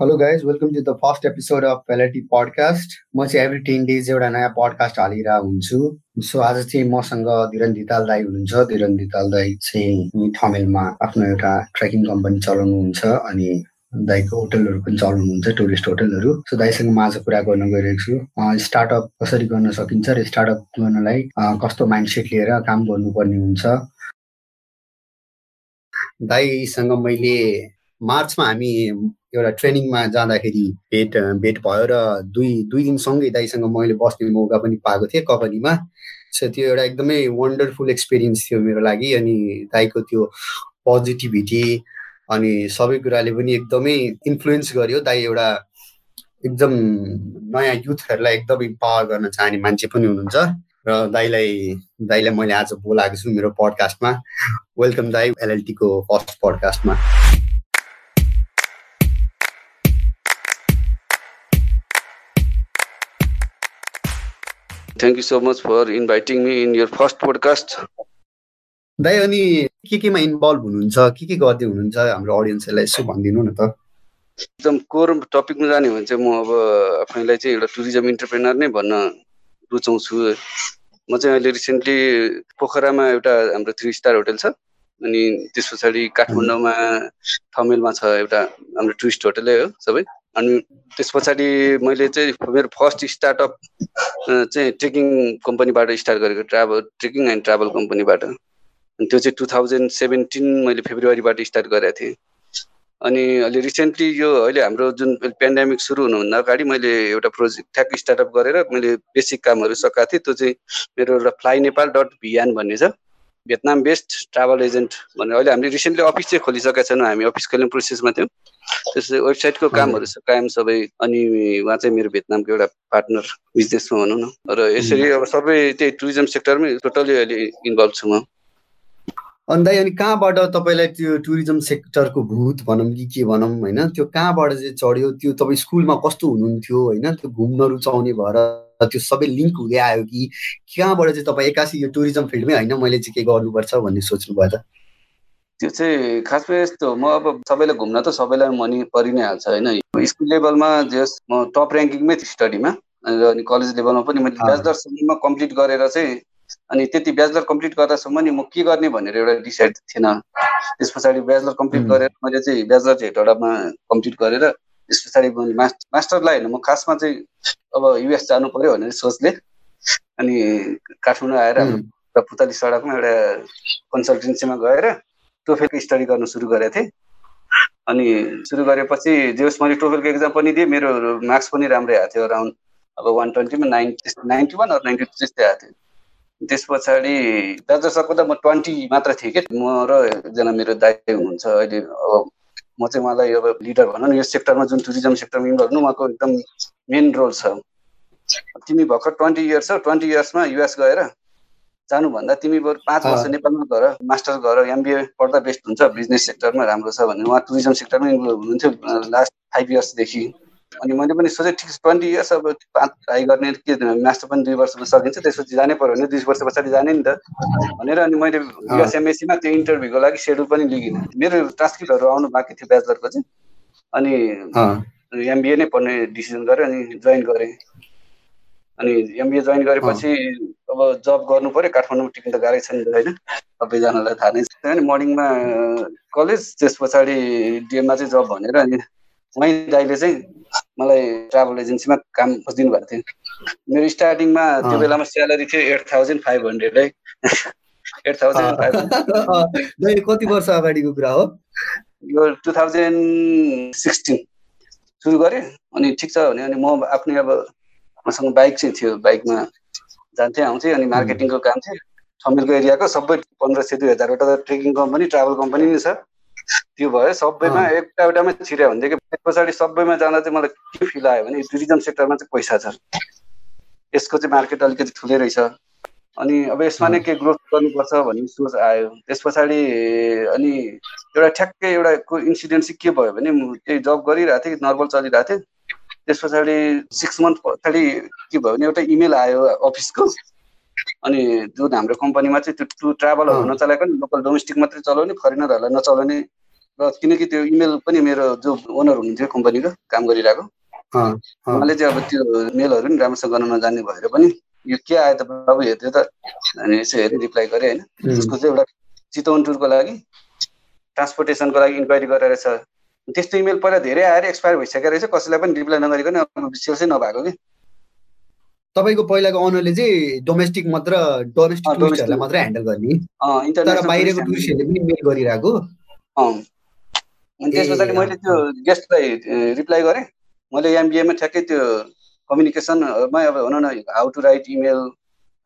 Hello guys welcome to the first episode of LIT podcast म चाहिँ every ten days एउटा नयाँ podcast हालिरहेको हुन्छु। सो आज चाहिँ मसँग धिरन धिताल दाई हुनुहुन्छ। धिरन धिताल दाई चाहिँ ठमेलमा आफ्नो एउटा ट्रेकिङ कम्पनी चलाउनुहुन्छ अनि दाईको होटलहरू पनि चलाउनुहुन्छ टुरिस्ट होटलहरू। सो दाईसँग म आज कुरा गर्न गइरहेको छु। स्टार्टअप कसरी गर्न सकिन्छ र स्टार्टअप गर्नलाई कस्तो माइन्डसेट लिएर काम गर्नुपर्ने हुन्छ? दाईसँग मैले मार्चमा हामी एउटा ट्रेनिङमा जाँदाखेरि भेट भेट भयो र दुई दुई दिनसँगै दाइसँग मैले बस्ने मौका पनि पाएको थिएँ कम्पनीमा सो त्यो एउटा एकदमै वन्डरफुल एक्सपिरियन्स थियो मेरो लागि अनि दाइको त्यो पोजिटिभिटी अनि सबै कुराले पनि एकदमै इन्फ्लुएन्स गर्यो। दाई एउटा एकदम नयाँ युथहरूलाई एकदमै पावर गर्न चाहने मान्छे पनि हुनुहुन्छ र दाईलाई दाईलाई मैले आज बोलाएको छु मेरो पडकास्टमा वेलकम दाई एलएलटीको first पडकास्टमा thank you so much for inviting me in your first podcast दाइ अनि के केमा इन्भल्भ हुनुहुन्छ? के के गर्दै हुनुहुन्छ? हाम्रो अडियन्सहरूलाई यसो भनिदिनु न त। एकदम कोर टपिकमा जाने हो भने चाहिँ म अब आफैलाई चाहिँ एउटा टुरिज्म इन्टरप्रेनर नै भन्न रुचाउँछु। म चाहिँ अहिले रिसेन्टली पोखरामा एउटा हाम्रो थ्री स्टार होटल छ। अनि त्यस पछाडि काठमाडौँमा थमेलमा छ एउटा हाम्रो टुरिस्ट होटलै हो सबै। अनि त्यस पछाडि मैले चाहिँ मेरो फर्स्ट स्टार्टअप चाहिँ ट्रेकिङ कम्पनीबाट स्टार्ट गरेको ट्राभल ट्रेकिङ एन्ड ट्राभल कम्पनीबाट। अनि त्यो चाहिँ टु थाउजन्ड सेभेन्टिन मैले फेब्रुअरीबाट स्टार्ट गरेको थिएँ। अनि अहिले रिसेन्टली यो अहिले हाम्रो जुन पेन्डेमिक सुरु हुनुभन्दा अगाडि मैले एउटा प्रोजेक्ट ठ्याक स्टार्टअप गरेर मैले बेसिक कामहरू सकाएको थिएँ। त्यो चाहिँ मेरो एउटा फ्लाइ नेपाल डट भिएन भन्ने छ। भियतनाम बेस्ड ट्राभल एजेन्ट भनेर अहिले हामीले रिसेन्टली अफिस चाहिँ खोलिसकेका छैनौँ हामी अफिस खोल्ने प्रोसेसमा थियौँ। त्यसै वेबसाइटको कामहरू कायम सबै अनि उहाँ चाहिँ मेरो भियतनामको एउटा पार्टनर बिजनेसमा भनौँ न। र यसरी अब सबै त्यही टुरिज्म सेक्टरमै टोटल्ली अहिले इन्भल्भ छु म। अनि दाइ अनि कहाँबाट तपाईँलाई त्यो टुरिज्म सेक्टरको भूत भनौँ कि के भनौँ होइन त्यो कहाँबाट चाहिँ चढ्यो त्यो तपाईँ स्कुलमा कस्तो हुनुहुन्थ्यो होइन त्यो घुम्न रुचाउने भएर त्यो सबै लिङ्क हुँदै आयो कि कहाँबाट चाहिँ तपाईँ एक्कासी यो टुरिज्म फिल्डमै होइन मैले चाहिँ के गर्नुपर्छ भन्ने सोच्नु भयो त? त्यो चाहिँ खासमा यस्तो म अब सबैलाई घुम्न त सबैलाई मनी परि नै हाल्छ होइन। स्कुल लेभलमा जस म टप ऱ्याङ्किङमै थिएँ स्टडीमा। अनि कलेज लेभलमा पनि मैले ब्याचलरसम्म कम्प्लिट गरेर चाहिँ अनि त्यति ब्याचलर कम्प्लिट गर्दासम्म नि म के गर्ने भनेर एउटा डिसाइड थिएन। त्यस पछाडि ब्याचलर कम्प्लिट गरेर मैले चाहिँ ब्याचलर हेटवटामा कम्प्लिट गरेर त्यस पछाडि मैले मास्ट मास्टरलाई होइन म खासमा चाहिँ अब युएस जानु पऱ्यो भनेर सोचले। अनि काठमाडौँ आएर हाम्रो पुतली सडकमा एउटा कन्सल्टेन्सीमा गएर टोफेलको स्टडी गर्नु सुरु गरेको थिएँ। अनि सुरु गरेपछि जे होस् मैले टोफेलको एक्जाम पनि दिएँ मेरो मार्क्स पनि राम्रै आएको थियो अराउन्ड अब वान ट्वेन्टीमा नाइन्टी नाइन्टी वान अरू नाइन्टी टू त्यस्तै आएको थियो। त्यस पछाडि दाजुसको त म ट्वेन्टी मात्र थिएँ कि? म र एकजना मेरो दाइ हुनुहुन्छ अहिले अब म चाहिँ उहाँलाई अब लिडर भनौँ न यो सेक्टरमा जुन टुरिज्म सेक्टरमा इन्भल्भ हुनु उहाँको एकदम मेन रोल छ। तिमी भर्खर ट्वेन्टी इयर्स छ ट्वेन्टी इयर्समा युएस गएर जानुभन्दा तिमी बरु पाँच वर्ष नेपालमा गर मास्टर्स गर एमबिए पढ्दा बेस्ट हुन्छ बिजनेस सेक्टरमा राम्रो छ भने उहाँ टुरिज्म सेक्टरमा हुनुहुन्थ्यो लास्ट फाइभ इयर्सदेखि अनि मैले पनि सोचेँ ठिक ट्वेन्टी इयर्स अब पाँच ट्राई गर्ने के मास्टर पनि दुई वर्षमा सकिन्छ त्यसपछि जानै पऱ्यो भने दुई वर्ष पछाडि जाने नि त। भनेर अनि मैले युएसएमएसीमा त्यो इन्टरभ्यूको लागि सेड्युल पनि लिगिनँ मेरो ट्रान्सक्रिप्टहरू आउनु बाँकी थियो ब्याचलरको चाहिँ। अनि एमबिए नै पढ्ने डिसिजन गरेँ अनि जोइन गरेँ। अनि एमबिए जोइन गरेपछि अब जब गर्नु पऱ्यो काठमाडौँमा टिक्नु त गाह्रै छ नि होइन? सबैजनालाई थाहा नै छ। अनि मर्निङमा कलेज त्यस पछाडि डिएममा चाहिँ जब भनेर अनि उहीँ दाइले चाहिँ मलाई ट्राभल एजेन्सीमा काम खोजिदिनु भएको थियो। मेरो स्टार्टिङमा त्यो बेलामा स्यालेरी थियो एट थाउजन्ड फाइभ हन्ड्रेड है। एट थाउजन्ड फाइभ कति वर्ष अगाडिको कुरा हो? यो टु थाउजन्ड सिक्सटिन सुरु गरेँ अनि ठिक छ भने अनि म आफ्नै अब मसँग बाइक चाहिँ थियो बाइकमा जान्थेँ आउँथेँ अनि मार्केटिङको काम थियो। छमेलको एरियाको सबै पन्ध्र सय दुई हजारवटा ट्रेकिङ कम्पनी ट्राभल कम्पनी नै छ। त्यो भयो सबैमा एउटा एउटामै छिर्यो भनेदेखि पछाडि सबैमा जाँदा चाहिँ मलाई के फिल आयो भने टुरिज्म सेक्टरमा चाहिँ पैसा छ। यसको चाहिँ मार्केट अलिकति ठुलै रहेछ। अनि अब यसमा नै के ग्रोथ गर्नुपर्छ भन्ने सोच आयो। त्यस पछाडि अनि एउटा ठ्याक्कै एउटा इन्सिडेन्ट चाहिँ के भयो भने त्यही जब गरिरहेको थिएँ नर्मल चलिरहेको थिएँ। त्यस पछाडि सिक्स मन्थ पछाडि के भयो भने एउटा इमेल आयो अफिसको अनि जुन हाम्रो कम्पनीमा चाहिँ त्यो टु ट्राभलहरू नचलाएको नि लोकल डोमेस्टिक मात्रै चलाउने फरेनरहरूलाई नचलाउने र किनकि त्यो इमेल पनि मेरो जो ओनर हुनुहुन्थ्यो कम्पनीको काम गरिरहेको। उहाँले चाहिँ अब त्यो मेलहरू नि राम्रोसँग गर्न नजान्ने भएर पनि यो के आयो त बाबु हेर्थ्यो त अनि यसो हेर्ने रिप्लाई गरेँ होइन। उसको चाहिँ एउटा चितवन टुरको लागि ट्रान्सपोर्टेसनको लागि इन्क्वायरी गरेर रहेछ। त्यस्तो इमेल पहिला धेरै आएर एक्सपायर भइसकेको रहेछ कसैलाई पनि रिप्लाई नगरिकन सेल्सै नभएको कि। तपाईँको पहिलाको ओनरले चाहिँ डोमेस्टिक मात्र डोमेस्टिक टुरिस्टहरूलाई मात्रै ह्यान्डल गर्ने। तर बाहिरको टुरिस्टहरूले पनि मेल गरिरहेको। अनि त्यस पछाडि मैले त्यो गेस्टलाई रिप्लाई गरेँ। मैले एमबिएमा ठ्याक्कै त्यो कम्युनिकेसनमै अब भनौँ न हाउ टु राइट इमेल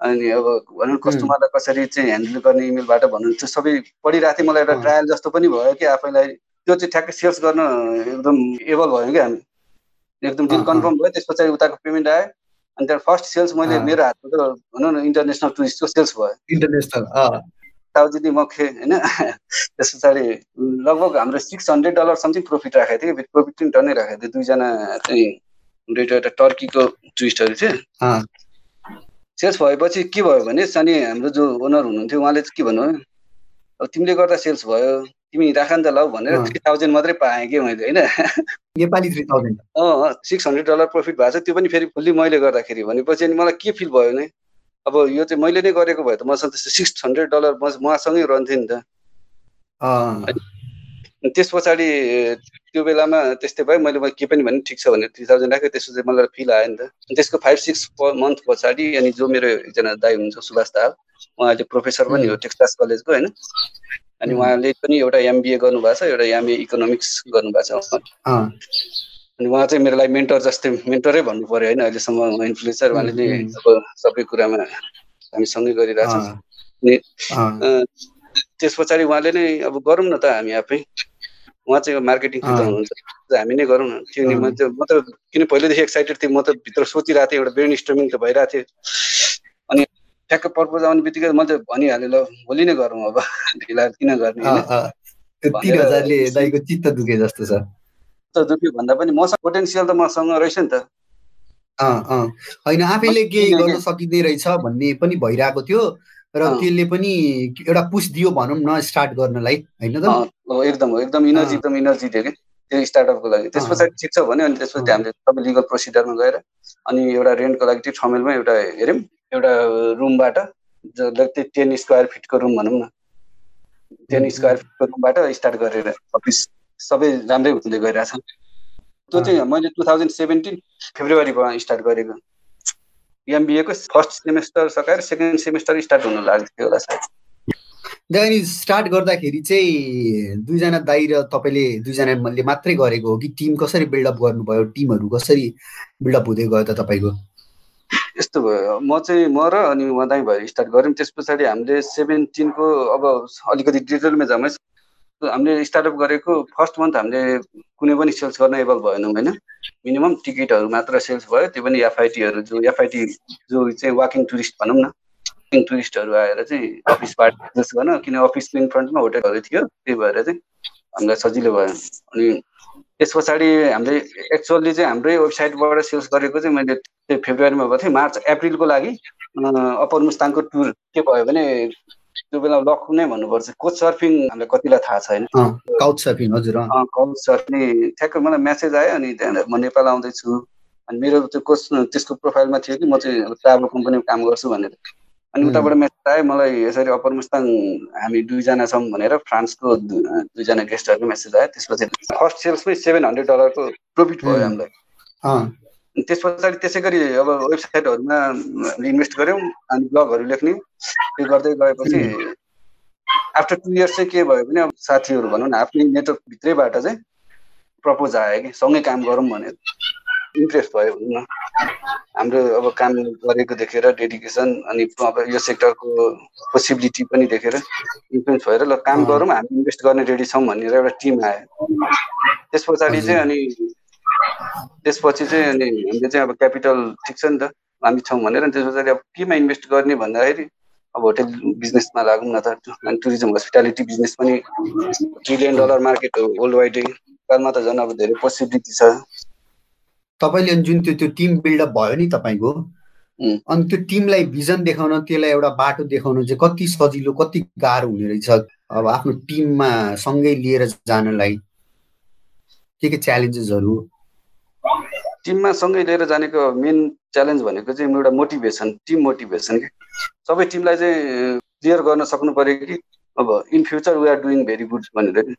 अनि अब भनौँ कस्टमरलाई कसरी चाहिँ ह्यान्डल गर्ने इमेलबाट भन्नु त्यो सबै पढिरहेको थिएँ। मलाई एउटा ट्रायल जस्तो पनि भयो कि आफैलाई त्यो चाहिँ ठ्याक्कै सेल्स गर्न एकदम एबल भयो कि हामी। एकदम डिल कन्फर्म भयो। त्यस पछाडि उताको पेमेन्ट आयो। अनि त्यहाँ फर्स्ट सेल्स मैले मेरो हातमा त भनौँ न इन्टरनेसनल टुरिस्टको सेल्स भयो। इन्टरनेसनल ताउजिदी मखे होइन? त्यस पछाडि लगभग हाम्रो six hundred dollar something profit राखेको थियो प्रफिट पनि टन्नै राखेको थियो। दुईजना चाहिँ एउटा टर्कीको टुरिस्टहरू थियो। सेल्स भएपछि के भयो भने अनि हाम्रो जो ओनर हुनुहुन्थ्यो उहाँले चाहिँ के भन्नु अब तिमीले गर्दा सेल्स भयो। तिमी राख नि त ल भनेर थ्री थाउजन्ड मात्रै पाएँ कि मैले होइन? Nepali three thousand uh six hundred dollar profit भएको छ त्यो पनि फेरि फुल्ली मैले गर्दाखेरि भनेपछि अनि मलाई के फिल भयो भने अब यो चाहिँ मैले नै गरेको भए त मसँग त्यस्तो सिक्स हन्ड्रेड डलर म उहाँसँगै रहन्थेँ नि त। त्यस पछाडि त्यो बेलामा त्यस्तै भयो मैले के पनि भने ठिक छ भने थ्री थाउजन्ड राखेँ त्यसपछि मलाई फिल आयो नि त। त्यसको फाइभ सिक्स मन्थ पछाडि अनि जो मेरो एकजना दाई हुनुहुन्छ सुभाष दाहाल उहाँ अहिले प्रोफेसर पनि हो टेक्सास कलेजको होइन? अनि उहाँले पनि एउटा एमबिए गर्नुभएको छ एउटा एमए इकोनोमिक्स गर्नुभएको छ अनि उहाँ चाहिँ मेरो लागि मेन्टर जस्तै मेन्टरै भन्नु पऱ्यो होइन अहिलेसम्म इन्फ्लुएन्सर उहाँले नै अब सबै कुरामा हामी सँगै गरिरहेको छौँ। अनि त्यस पछाडि उहाँले नै अब गरौँ न त हामी आफै। उहाँ चाहिँ मार्केटिङ फिल्डमा हुनुहुन्छ हामी नै गरौँ न। त्यो म त म त किन पहिल्यैदेखि एक्साइटेड थिएँ म त भित्र सोचिरहेको थिएँ एउटा ब्रेन स्टर्मिङ त भइरहेको थियो। अनि ठ्याक्क पर्पोज आउने बित्तिकै मैले भनिहालेँ ल भोलि नै गरौँ अब फिलहाल किन गर्ने चित्त दुखे जस्तो छ। दुख्यो भन्दा पनि मसँग पोटेन्सियल त मसँग रहेछ नि त। होइन आफैले केही गर्न सकिँदै रहेछ भन्ने पनि भइरहेको थियो र त्यसले पनि एउटा पुस दियो भनौँ न स्टार्ट गर्नलाई होइन त? एकदम एकदम इनर्जी एकदम इनर्जी दियो कि त्यो स्टार्टअपको लागि। त्यस पछाडि ठिक छ भने अनि त्यसपछि हामीले सबै लिगल प्रोसिडरमा गएर अनि एउटा रेन्टको लागि त्यो ठमेलमा एउटा हेऱ्यौँ। एउटा रुमबाट जसलाई टेन स्क्वायर फिटको रुम भनौँ न। टेन स्क्वायर फिटको रुमबाट स्टार्ट गरेर अफिस सबै राम्रै हुँदै गइरहेछ। त्यो चाहिँ मैले टु थाउजन्ड सेभेन्टिन फेब्रुअरीमा स्टार्ट गरेको। एमबिएको फर्स्ट सेमेस्टर सकाएर सेकेन्ड सेमेस्टर स्टार्ट हुनु लाग्थ्यो होला सायद। अनि स्टार्ट गर्दाखेरि चाहिँ दुईजना दाइ र तपाईँले दुईजनाले मात्रै गरेको हो कि टिम कसरी बिल्डअप गर्नुभयो टिमहरू कसरी बिल्डअप हुँदै गयो त तपाईँको? यस्तो भयो। म चाहिँ म र अनि उहाँ भएर स्टार्ट गऱ्यौँ। त्यस पछाडि हामीले सेभेन्टिनको अब अलिकति डिटेलमा जाउँ हामीले स्टार्टअप गरेको फर्स्ट मन्थ हामीले कुनै पनि सेल्स गर्न एबल भएनौँ होइन? मिनिमम टिकटहरू मात्र सेल्स भयो। त्यो पनि एफआइटीहरू जो एफआइटी जो चाहिँ वाकिङ टुरिस्ट भनौँ न। वाकिङ टुरिस्टहरू आएर चाहिँ अफिसबाट सेल्स गर्न। किन अफिसको इन फ्रन्टमा होटेलहरू थियो। त्यही भएर चाहिँ हामीलाई सजिलो भयो। अनि त्यस पछाडि हामीले एक्चुअली चाहिँ हाम्रै वेबसाइटबाट सेल्स गरेको चाहिँ मैले फेब्रुअरीमा गएको थिएँ। मार्च एप्रिलको लागि अप्पर मुस्ताङको टुर के भयो भने त्यो बेला लक नै भन्नुपर्छ। कोच सर्फिङ हामीलाई कतिलाई थाहा छैन। काउच सर्फिङ हजुर काउच सर्फिङ ठ्याक्कै मलाई मेसेज आयो अनि त्यहाँनिर म नेपाल आउँदैछु। अनि मेरो त्यो कोच त्यसको प्रोफाइलमा थियो कि म चाहिँ ट्राभल कम्पनीमा काम गर्छु भनेर। अनि उताबाट मेसेज आयो मलाई यसरी अप्पर मुस्ताङ हामी दुईजना छौँ भनेर फ्रान्सको दुईजना गेस्टहरूको मेसेज आयो। त्यसपछि फर्स्ट सेल्समै सेभेन हन्ड्रेड डलरको प्रफिट भयो हामीलाई। त्यस पछाडि त्यसै गरी अब वेबसाइटहरूमा इन्भेस्ट गऱ्यौँ अनि ब्लगहरू लेख्ने। त्यो गर्दै गएपछि आफ्टर टु इयर्स चाहिँ के भयो भने अब साथीहरू भनौँ न आफ्नै नेटवर्कभित्रैबाट चाहिँ प्रपोज आयो कि सँगै काम गरौँ भनेर। इन्ट्रेस्ट भयो भनौँ न। हाम्रो अब काम गरेको देखेर डेडिकेसन अनि अब यो सेक्टरको पोसिबिलिटी पनि देखेर इन्फ्लुएन्स भएर ल काम गरौँ हामी इन्भेस्ट गर्ने रेडी छौँ भनेर एउटा टिम आयो। त्यस पछाडि चाहिँ अनि त्यसपछि चाहिँ अनि हामीले चाहिँ अब क्यापिटल ठिक छ नि त हामी छौँ भनेर अनि त्यस पछाडि अब केमा इन्भेस्ट गर्ने भन्दाखेरि अब होटेल बिजनेसमा लागौँ न त अनि टुरिज्म हस्पिटालिटी बिजनेस पनि ट्रिलियन डलर मार्केट हो वर्ल्ड वाइडै नेपालमा त झन् अब धेरै पोसिबिलिटी छ। तपाईँले जुन त्यो त्यो टिम बिल्डअप भयो नि तपाईँको अनि त्यो टिमलाई भिजन देखाउन त्यसलाई एउटा बाटो देखाउन चाहिँ कति सजिलो कति गाह्रो हुने रहेछ? अब आफ्नो टिममा सँगै लिएर जानलाई के के च्यालेन्जेसहरू टिममा सँगै लिएर जानेको मेन च्यालेन्ज भनेको चाहिँ एउटा मोटिभेसन टिम मोटिभेसन कि सबै टिमलाई चाहिँ क्लियर गर्न सक्नु पऱ्यो कि अब in future we are doing very good भनेर।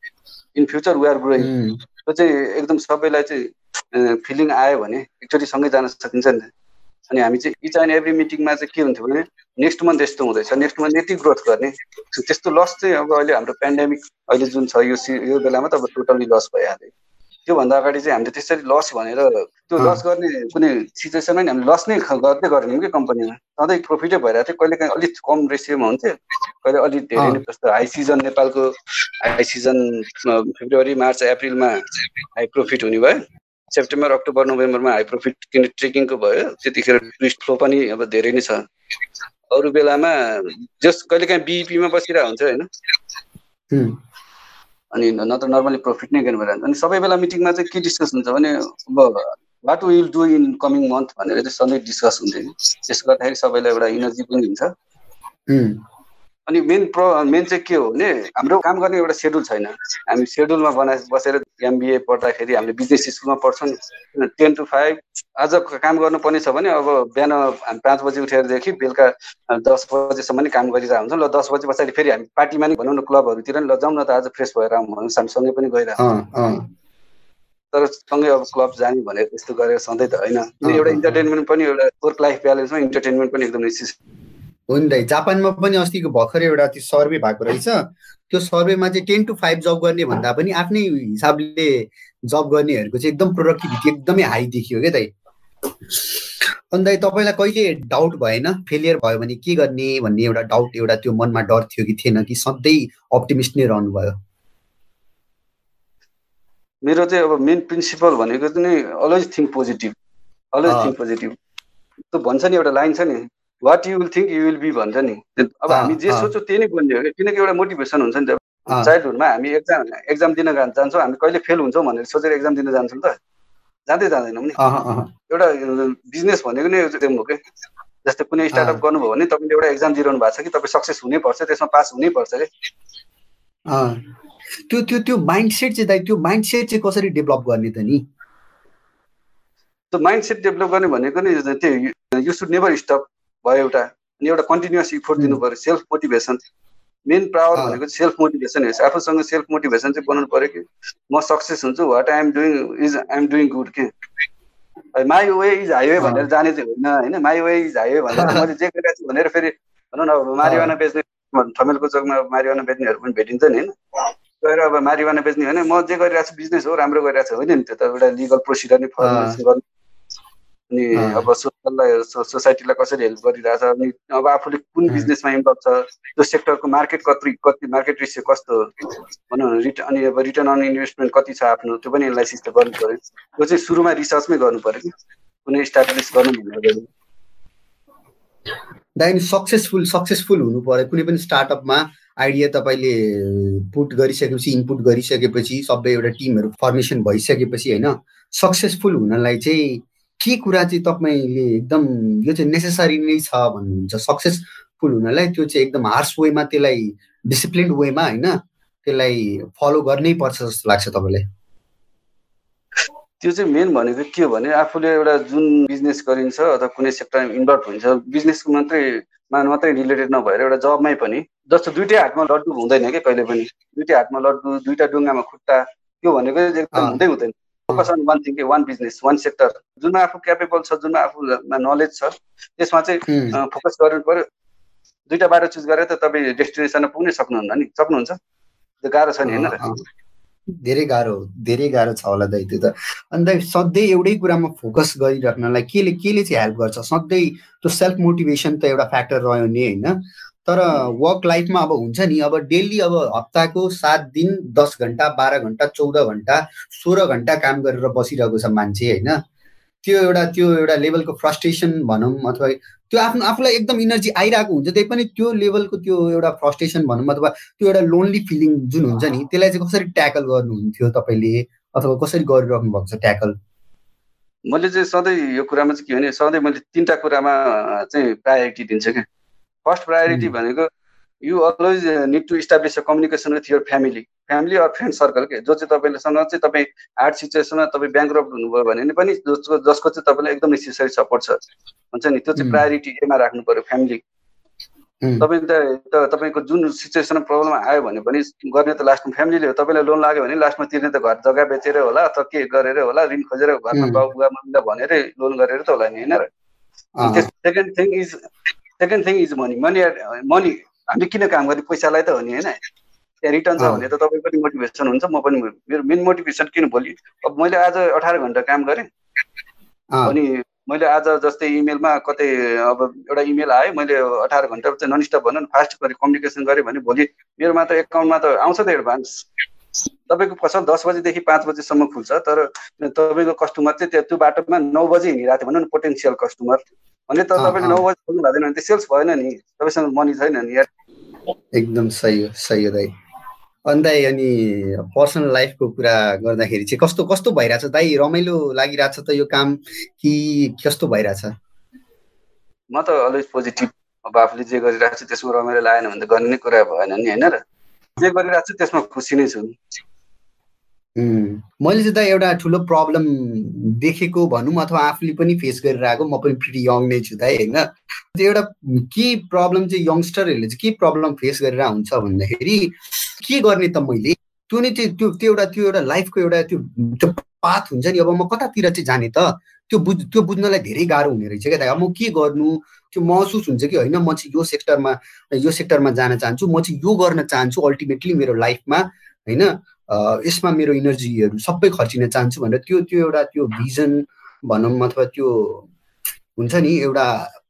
In future we are growing त्यो चाहिँ एकदम सबैलाई चाहिँ फिलिङ आयो भने एकचोटि सँगै जान सकिन्छ नि अनि हामी चाहिँ इच एन्ड एभ्री मिटिङमा चाहिँ के हुन्थ्यो भने नेक्स्ट मन्थ यस्तो हुँदैछ नेक्स्ट मन्थ यति ग्रोथ गर्ने। त्यस्तो लस चाहिँ अब अहिले हाम्रो पेन्डेमिक अहिले जुन छ यो यो बेलामा त अब टोटल्ली लस भइहाल्यो। त्योभन्दा अगाडि चाहिँ हामीले त्यसरी लस भनेर त्यो लस गर्ने कुनै सिचुएसनमा नि हामीले लस नै गर्दै गरेनौँ कि कम्पनीमा सधैँ प्रोफिटै भइरहेको थियो। कहिले काहीँ अलिक कम रेसियोमा हुन्थ्यो। कहिले अलिक धेरै नै जस्तो हाई सिजन नेपालको हाई सिजन फेब्रुअरी मार्च अप्रिलमा हाई प्रोफिट हुने भयो। सेप्टेम्बर अक्टोबर नोभेम्बरमा हाई प्रोफिट किन ट्रेकिङको भयो त्यतिखेर टुरिस्ट फ्लो पनि अब धेरै नै छ। अरू बेलामा जस कहिले काहीँ बिइपीमा बसिरहेको हुन्छ होइन। अनि नत्र नर्मली प्रोफिट नै गर्नु भइरहन्छ। अनि सबै बेला मिटिङमा चाहिँ के डिस्कस हुन्छ भने अब what will do in coming month भनेर चाहिँ सधैँ डिस्कस हुन्थ्यो कि त्यसले गर्दाखेरि सबैलाई एउटा इनर्जी पनि हुन्छ। अनि मेन प्र मेन चाहिँ के हो भने हाम्रो काम गर्ने एउटा सेड्युल छैन। हामी सेड्युलमा बनाए बसेर एमबिए पढ्दाखेरि हामीले बिजनेस स्कुलमा पढ्छौँ। टेन टु फाइभ आज काम गर्नुपर्ने छ भने अब बिहान हामी पाँच बजी उठेरदेखि बेलुका दस बजीसम्म नै काम गरिरहेको हुन्छ। ल दस बजी पछाडि फेरि हामी पार्टीमा नि भनौँ न क्लबहरूतिर नि ल जाउँ न त आज फ्रेस भएर आउँ भन्नु हामी सँगै पनि गइरहेको तर सँगै अब क्लब जाने भनेर त्यस्तो गरेर सधैँ त होइन। एउटा इन्टरटेनमेन्ट पनि एउटा वर्क लाइफ ब्यालेन्समा इन्टरटेनमेन्ट पनि एकदम नेसेसरी हो नि त जापानमा पनि अस्तिको भर्खर एउटा त्यो सर्वे भएको रहेछ। त्यो सर्वेमा चाहिँ टेन टु फाइभ जब गर्ने भन्दा पनि आफ्नै हिसाबले जब गर्नेहरूको चाहिँ एकदम प्रोडक्टिभिटी एकदमै हाई देखियो क्या दाइ। अन्त तपाईँलाई कहिले डाउट भएन? फेलियर भयो भने के गर्ने भन्ने एउटा डाउट एउटा त्यो मनमा डर थियो कि थिएन कि सधैँ अप्टिमिस्ट नै रहनुभयो? मेरो चाहिँ अब मेन प्रिन्सिपल भनेको चाहिँ always think positive always think positive त्यो भन्छ नि एउटा लाइन छ नि what you will think you will be भन्छ नि। अब हामी जे सोच्छौँ त्यही नै बन्ने हो कि किनकि एउटा मोटिभेसन हुन्छ नि त। चाइल्डहुडमा हामी एक्जाम एक्जाम दिन जान्छौँ। हामी कहिले फेल हुन्छौँ भनेर सोचेर एक्जाम दिन जान्छौँ त। जाँदै जाँदैनौँ नि। एउटा बिजनेस भनेको नै हो कि? जस्तै कुनै स्टार्टअप गर्नुभयो भने तपाईँले एउटा एक्जाम दिइरहनु भएको छ कि तपाईँ सक्सेस हुनैपर्छ त्यसमा पास हुनैपर्छ कि त्यो त्यो त्यो माइन्ड सेट चाहिँ दाइ त्यो माइन्ड सेट चाहिँ कसरी डेभलप गर्ने त नि? त्यो माइन्ड सेट डेभलप गर्ने भनेको नि त्यो यु सुड नेभर स्टप भयो एउटा अनि एउटा कन्टिन्युस इफोर्ट दिनु पऱ्यो सेल्फ मोटिभेसन मेन पावर भनेको सेल्फ मोटिभेसन हेर्छ। आफूसँग सेल्फ मोटिभेसन चाहिँ बनाउनु पऱ्यो कि? म सक्सेस हुन्छु what I'm doing is I'm doing good के? माई वे इज हाइवे भनेर जाने चाहिँ होइन होइन? माई वे इज हाइवे भनेर मैले जे गरिरहेको छु भनेर फेरि भनौँ न अब मारिवाना बेच्ने ठमेलको चोकमा मारिवाना बेच्नेहरू पनि भेटिन्छ नि होइन? गएर अब मारिवाना बेच्ने होइन म जे गरिरहेको छु बिजनेस हो राम्रो गरिरहेको छु होइन नि? त्यो त एउटा लिगल प्रोसिडर नै फर्मुलेसन गर्नु। अनि अब सोसललाई सोसाइटीलाई कसरी हेल्प गरिरहेछ अनि अब आफूले कुन बिजनेसमा इन्भल्भ छ त्यो सेक्टरको मार्केट कति कति मार्केट रिस्क कस्तो भनौँ न रिटर्न अनि अब रिटर्न अन इन्भेस्टमेन्ट कति छ आफ्नो त्यो पनि एनालाइसिस त गर्नु पऱ्यो। त्यो चाहिँ सुरुमा रिसर्चमै गर्नु पऱ्यो कि? कुनै स्टाब्लिस गर्नु भनेर दाइ सक्सेसफुल सक्सेसफुल हुनु पऱ्यो। कुनै पनि स्टार्टअपमा आइडिया तपाईँले पुट गरिसकेपछि इनपुट गरिसकेपछि सबै एउटा टिमहरू फर्मेसन भइसकेपछि होइन? सक्सेसफुल हुनलाई चाहिँ के कुरा चाहिँ तपाईँले एकदम यो चाहिँ नेसेसरी नै छ भन्नुहुन्छ? सक्सेसफुल हुनलाई त्यो चाहिँ एकदम हार्स वेमा त्यसलाई डिसिप्लिन वेमा होइन? त्यसलाई फलो गर्नै पर्छ जस्तो लाग्छ तपाईँलाई। त्यो चाहिँ मेन भनेको के हो भने आफूले एउटा जुन बिजनेस गरिन्छ अथवा कुनै सेक्टरमा इन्भल्भ हुन्छ बिजनेसको मात्रै मा मात्रै रिलेटेड नभएर एउटा जबमै पनि जस्तो दुइटै हातमा लड्डु हुँदैन कि? कहिले पनि दुइटै हातमा लड्डु दुइटा डुङ्गामा खुट्टा त्यो भनेको एकदम हुँदै हुँदैन। Focus on one think one business one sector जुनमा आफू क्यापेबल छ जुनमा आफूमा नलेज छ त्यसमा चाहिँ फोकस गर्नु पऱ्यो। दुइटा बाटो चुज गरेर त तपाईँ डेस्टिनेसनमा पुग्नै सक्नुहुन्न नि। सक्नुहुन्छ? त्यो गाह्रो छ नि होइन धेरै गाह्रो धेरै गाह्रो छ होला दाइ त्यो त। अन्त सधैँ एउटै कुरामा फोकस गरिराख्नलाई केले केले चाहिँ हेल्प गर्छ? सधैँ त्यो सेल्फ मोटिभेसन त एउटा फ्याक्टर रह्यो नि होइन? तर वर्क लाइफमा अब हुन्छ नि अब डेली अब हप्ताको सात दिन दस घन्टा बाह्र घन्टा चौध घन्टा सोह्र घन्टा काम गरेर बसिरहेको छ मान्छे होइन? त्यो एउटा त्यो एउटा लेभलको फ्रस्ट्रेसन भनौँ अथवा त्यो आफ्नो आफूलाई एकदम इनर्जी आइरहेको हुन्छ त्यही पनि त्यो लेभलको त्यो एउटा फ्रस्ट्रेसन भनौँ अथवा त्यो एउटा लोन्ली फिलिङ जुन हुन्छ नि त्यसलाई चाहिँ कसरी ट्याकल गर्नुहुन्थ्यो तपाईँले? अथवा कसरी गरिराख्नु भएको छ ट्याकल मैले चाहिँ सधैँ यो कुरामा चाहिँ के भने सधैँ मैले तिनवटा कुरामा चाहिँ प्रायोरिटी दिन्छु क्या। फर्स्ट प्रायोरिटी भनेको you always need to establish a communication with your family family or friend circle के जो चाहिँ तपाईँलेसँग चाहिँ तपाईँ हार्ड सिचुएसनमा तपाईँ ब्याङ्क हुनुभयो भने पनि जसको जसको चाहिँ तपाईँलाई एकदम नेसेसरी सपोर्ट छ। हुन्छ नि? त्यो चाहिँ प्रायोरिटी एमा राख्नु पऱ्यो फ्यामिली तपाईँ त तपाईँको जुन सिचुएसनमा प्रब्लम आयो भने पनि गर्ने त लास्टमा फ्यामिलीले हो। तपाईँलाई लोन लाग्यो भने लास्टमा तिर्ने त घर जग्गा बेचेरै होला अथवा के गरेरै होला ऋण खोजेर घरमा बाउ बुवा मम्मीलाई भनेरै लोन गरेर त होला नि होइन र? Second thing is second thing is money money money हामीले किन काम गर्ने पैसालाई त हो नि होइन? त्यहाँ रिटर्न छ भने त तपाईँ पनि मोटिभेसन हुन्छ म पनि मेरो मेन मोटिभेसन किन भोलि अब मैले आज अठार घन्टा काम गरेँ। अनि मैले आज जस्तै इमेलमा कतै अब एउटा इमेल आयो मैले अठार घन्टा चाहिँ नन स्टप भनौँ न फास्ट गरेँ कम्युनिकेसन गरेँ भने भोलि मेरोमा त एकाउन्टमा त आउँछ त एडभान्स तपाईँको पसल दस बजीदेखि पाँच बजीसम्म खुल्छ तर तपाईँको कस्टमर चाहिँ त्यो बाटोमा नौ बजी हिँडिरहेको थियो भनौँ न पोटेन्सियल कस्टमर भने त तपाईँले नौ बजी खोल्नु भएको भने त सेल्स भएन नि। तपाईँसँग मनी छैन नि एकदम सही हो सही हो दाइ। अनि दाइ अनि पर्सनल लाइफको कुरा गर्दाखेरि चाहिँ कस्तो कस्तो भइरहेछ? दाइ रमाइलो लागिरहेछ त यो काम कि कस्तो भइरहेछ? म त अलवेज पोजिटिभ अब आफूले जे गरिरहेको छु त्यसमा रमाइलो लागेन भने त गर्ने नै कुरा भएन नि होइन र? जे गरिरहेको छु त्यसमा खुसी नै छु। मैले चाहिँ त एउटा ठुलो प्रब्लम देखेको भनौँ अथवा आफूले पनि फेस गरेर आएको म पनि फेरि यङ नै छु दाइ होइन? त्यो एउटा के प्रब्लम चाहिँ यङ्स्टरहरूले चाहिँ के प्रब्लम फेस गरेर हुन्छ भन्दाखेरि के गर्ने त मैले? त्यो नै त्यो त्यो एउटा त्यो एउटा लाइफको एउटा त्यो त्यो पाथ हुन्छ नि अब म कतातिर चाहिँ जाने त त्यो बुझ त्यो बुझ्नलाई धेरै गाह्रो हुने रहेछ क्या अब म के गर्नु? त्यो महसुस हुन्छ कि होइन? म चाहिँ यो सेक्टरमा यो सेक्टरमा जान चाहन्छु म चाहिँ यो गर्न चाहन्छु अल्टिमेटली मेरो लाइफमा होइन? यसमा मेरो इनर्जीहरू सबै खर्चिन चाहन्छु भनेर त्यो त्यो एउटा त्यो भिजन भनौँ अथवा त्यो हुन्छ नि एउटा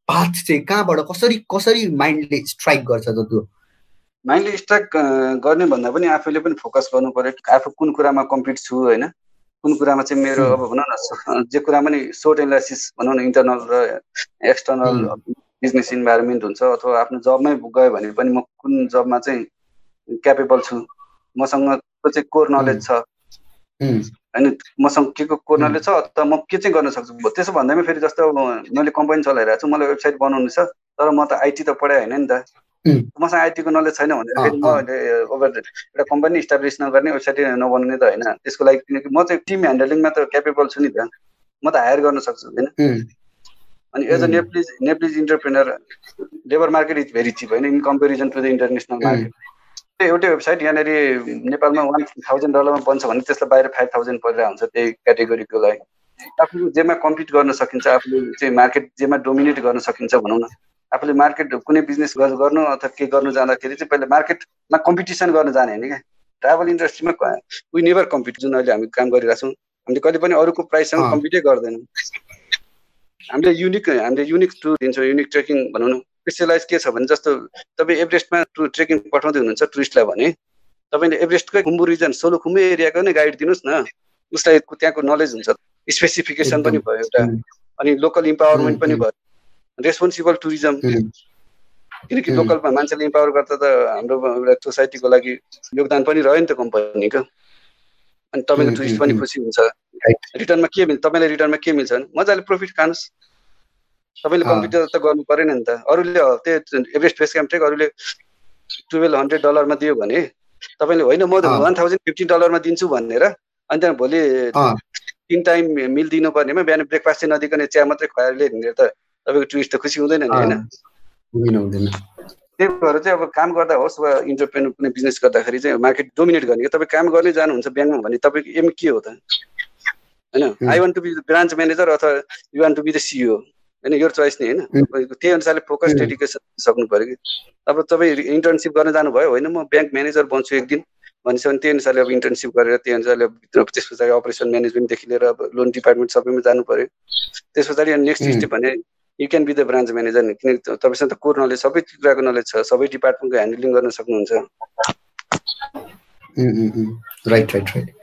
पाथ चाहिँ कहाँबाट कसरी कसरी माइन्डले स्ट्राइक गर्छ त त्यो? माइन्डले स्ट्राइक गर्ने भन्दा पनि आफूले पनि फोकस गर्नु पऱ्यो। आफू कुन कुरामा कम्प्लिट छु होइन? कुन कुरामा चाहिँ मेरो अब भनौँ न जे कुरामा नि सोर्ट एनालाइसिस भनौँ न इन्टरनल र एक्सटर्नल बिजनेस इन्भाइरोमेन्ट हुन्छ अथवा आफ्नो जबमै गयो भने पनि म कुन जबमा चाहिँ क्यापेबल छु मसँग चाहिँ कोर नलेज छ? होइन मसँग के को कोर नलेज छ? अथवा म के चाहिँ गर्न सक्छु? त्यसो भन्दैमा फेरि जस्तो मैले कम्पनी चलाइरहेको छु मलाई वेबसाइट बनाउनु छ तर म त आइटी त पढाएँ होइन नि त। मसँग आइटीको नलेज छैन भने फेरि म ओभर एउटा कम्पनी इस्टाब्लिस नगर्ने वेबसाइट नबनाउने त होइन। त्यसको लागि किनकि म चाहिँ टिम ह्यान्डलिङमा त क्यापेबल छु नि त। म त हायर गर्न सक्छु होइन? अनि as a Nepalese Nepalese entrepreneur labour market is very cheap होइन? In comparison to the international market एउटै वेबसाइट यहाँनिर नेपालमा वान थाउजन्ड डलरमा बन्छ भने त्यसलाई बाहिर फाइभ थाउजन्ड परेर हुन्छ त्यही क्याटेगोरीको लागि। आफूले जेमा कम्पिट गर्न सकिन्छ आफूले चाहिँ मार्केट जेमा डोमिनेट गर्न सकिन्छ भनौँ न। आफूले मार्केट कुनै बिजनेस गर्नु अथवा के गर्नु जाँदाखेरि चाहिँ पहिला मार्केटमा कम्पिटिसन गर्न जाने होइन क्या ट्राभल इन्डस्ट्रीमा वी नेभर कम्पिट जुन अहिले हामी काम गरिरहेछौँ। हामीले कहिले पनि अरूको प्राइससँग कम्पिटै गर्दैनौँ। हामीले युनिक हामीले युनिक टुर दिन्छौँ युनिक ट्रेकिङ भनौँ न। स्पेसलाइज के छ भने जस्तो तपाईँ एभरेस्टमा टु ट्रेकिङ पठाउँदै हुनुहुन्छ टुरिस्टलाई भने तपाईँले एभरेस्टकै खुम्बु रिजन सोलो खुम्बु एरियाको नै गाइड दिनुहोस् न। उसलाई त्यहाँको नलेज हुन्छ। स्पेसिफिकेसन पनि भयो एउटा। अनि लोकल इम्पावरमेन्ट पनि भयो। Responsible tourism. किनकि लोकलमा मान्छेले इम्पावर गर्दा त हाम्रो एउटा सोसाइटीको लागि योगदान पनि रह्यो नि त कम्पनीको। अनि तपाईँको टुरिस्ट पनि खुसी हुन्छ। रिटर्नमा के मिल्छ तपाईँलाई रिटर्नमा के मिल्छ भने मजाले प्रफिट खानुहोस्। तपाईँले कम्प्युटर त गर्नु परेन नि त। अरूले त्यो एभरेस्ट फेस क्याम्प ट्रेक अरूले टुवेल्भ हन्ड्रेड डलरमा दियो भने तपाईँले होइन म वान थाउजन्ड फिफ्टिन डलरमा दिन्छु भनेर अनि त्यहाँ भोलि तिन टाइम मिल दिनु पर्नेमा बिहान ब्रेकफास्ट चाहिँ नदिकन चिया मात्रै खुवाएर हिँडेर त तपाईँको टुरिस्ट त खुसी हुँदैन नि होइन? त्यही भएर चाहिँ अब काम गर्दा होस् वा इन्टरप्रेन कुनै बिजनेस गर्दाखेरि चाहिँ मार्केट डोमिनेट गर्ने तपाईँ काम गर्नै जानुहुन्छ ब्याङ्कमा भने तपाईँको एम के हो त? होइन? I want to be branch manager अथवा you want to be the CEO होइन यो चोइस नि होइन? त्यही अनुसारले फोकस डेडिकेसन सक्नु पऱ्यो कि? अब तपाईँ इन्टर्नसिप गर्न जानुभयो होइन? म ब्याङ्क म्यानेजर बन्छु एक दिन भनेपछि भने त्यही अनुसारले अब इन्टर्नसिप गरेर त्यही अनुसारले त्यस पछाडि अपरेसन म्यानेजमेन्टदेखि लिएर अब लोन डिपार्टमेन्ट सबैमा जानु पऱ्यो त्यस पछाडि नेक्स्ट स्टेप भने you can be the branch manager किनकि तपाईँसँग त कोर नलेज सबै कुराको नलेज छ सबै डिपार्टमेन्टको ह्यान्डलिङ गर्न सक्नुहुन्छ। Right right right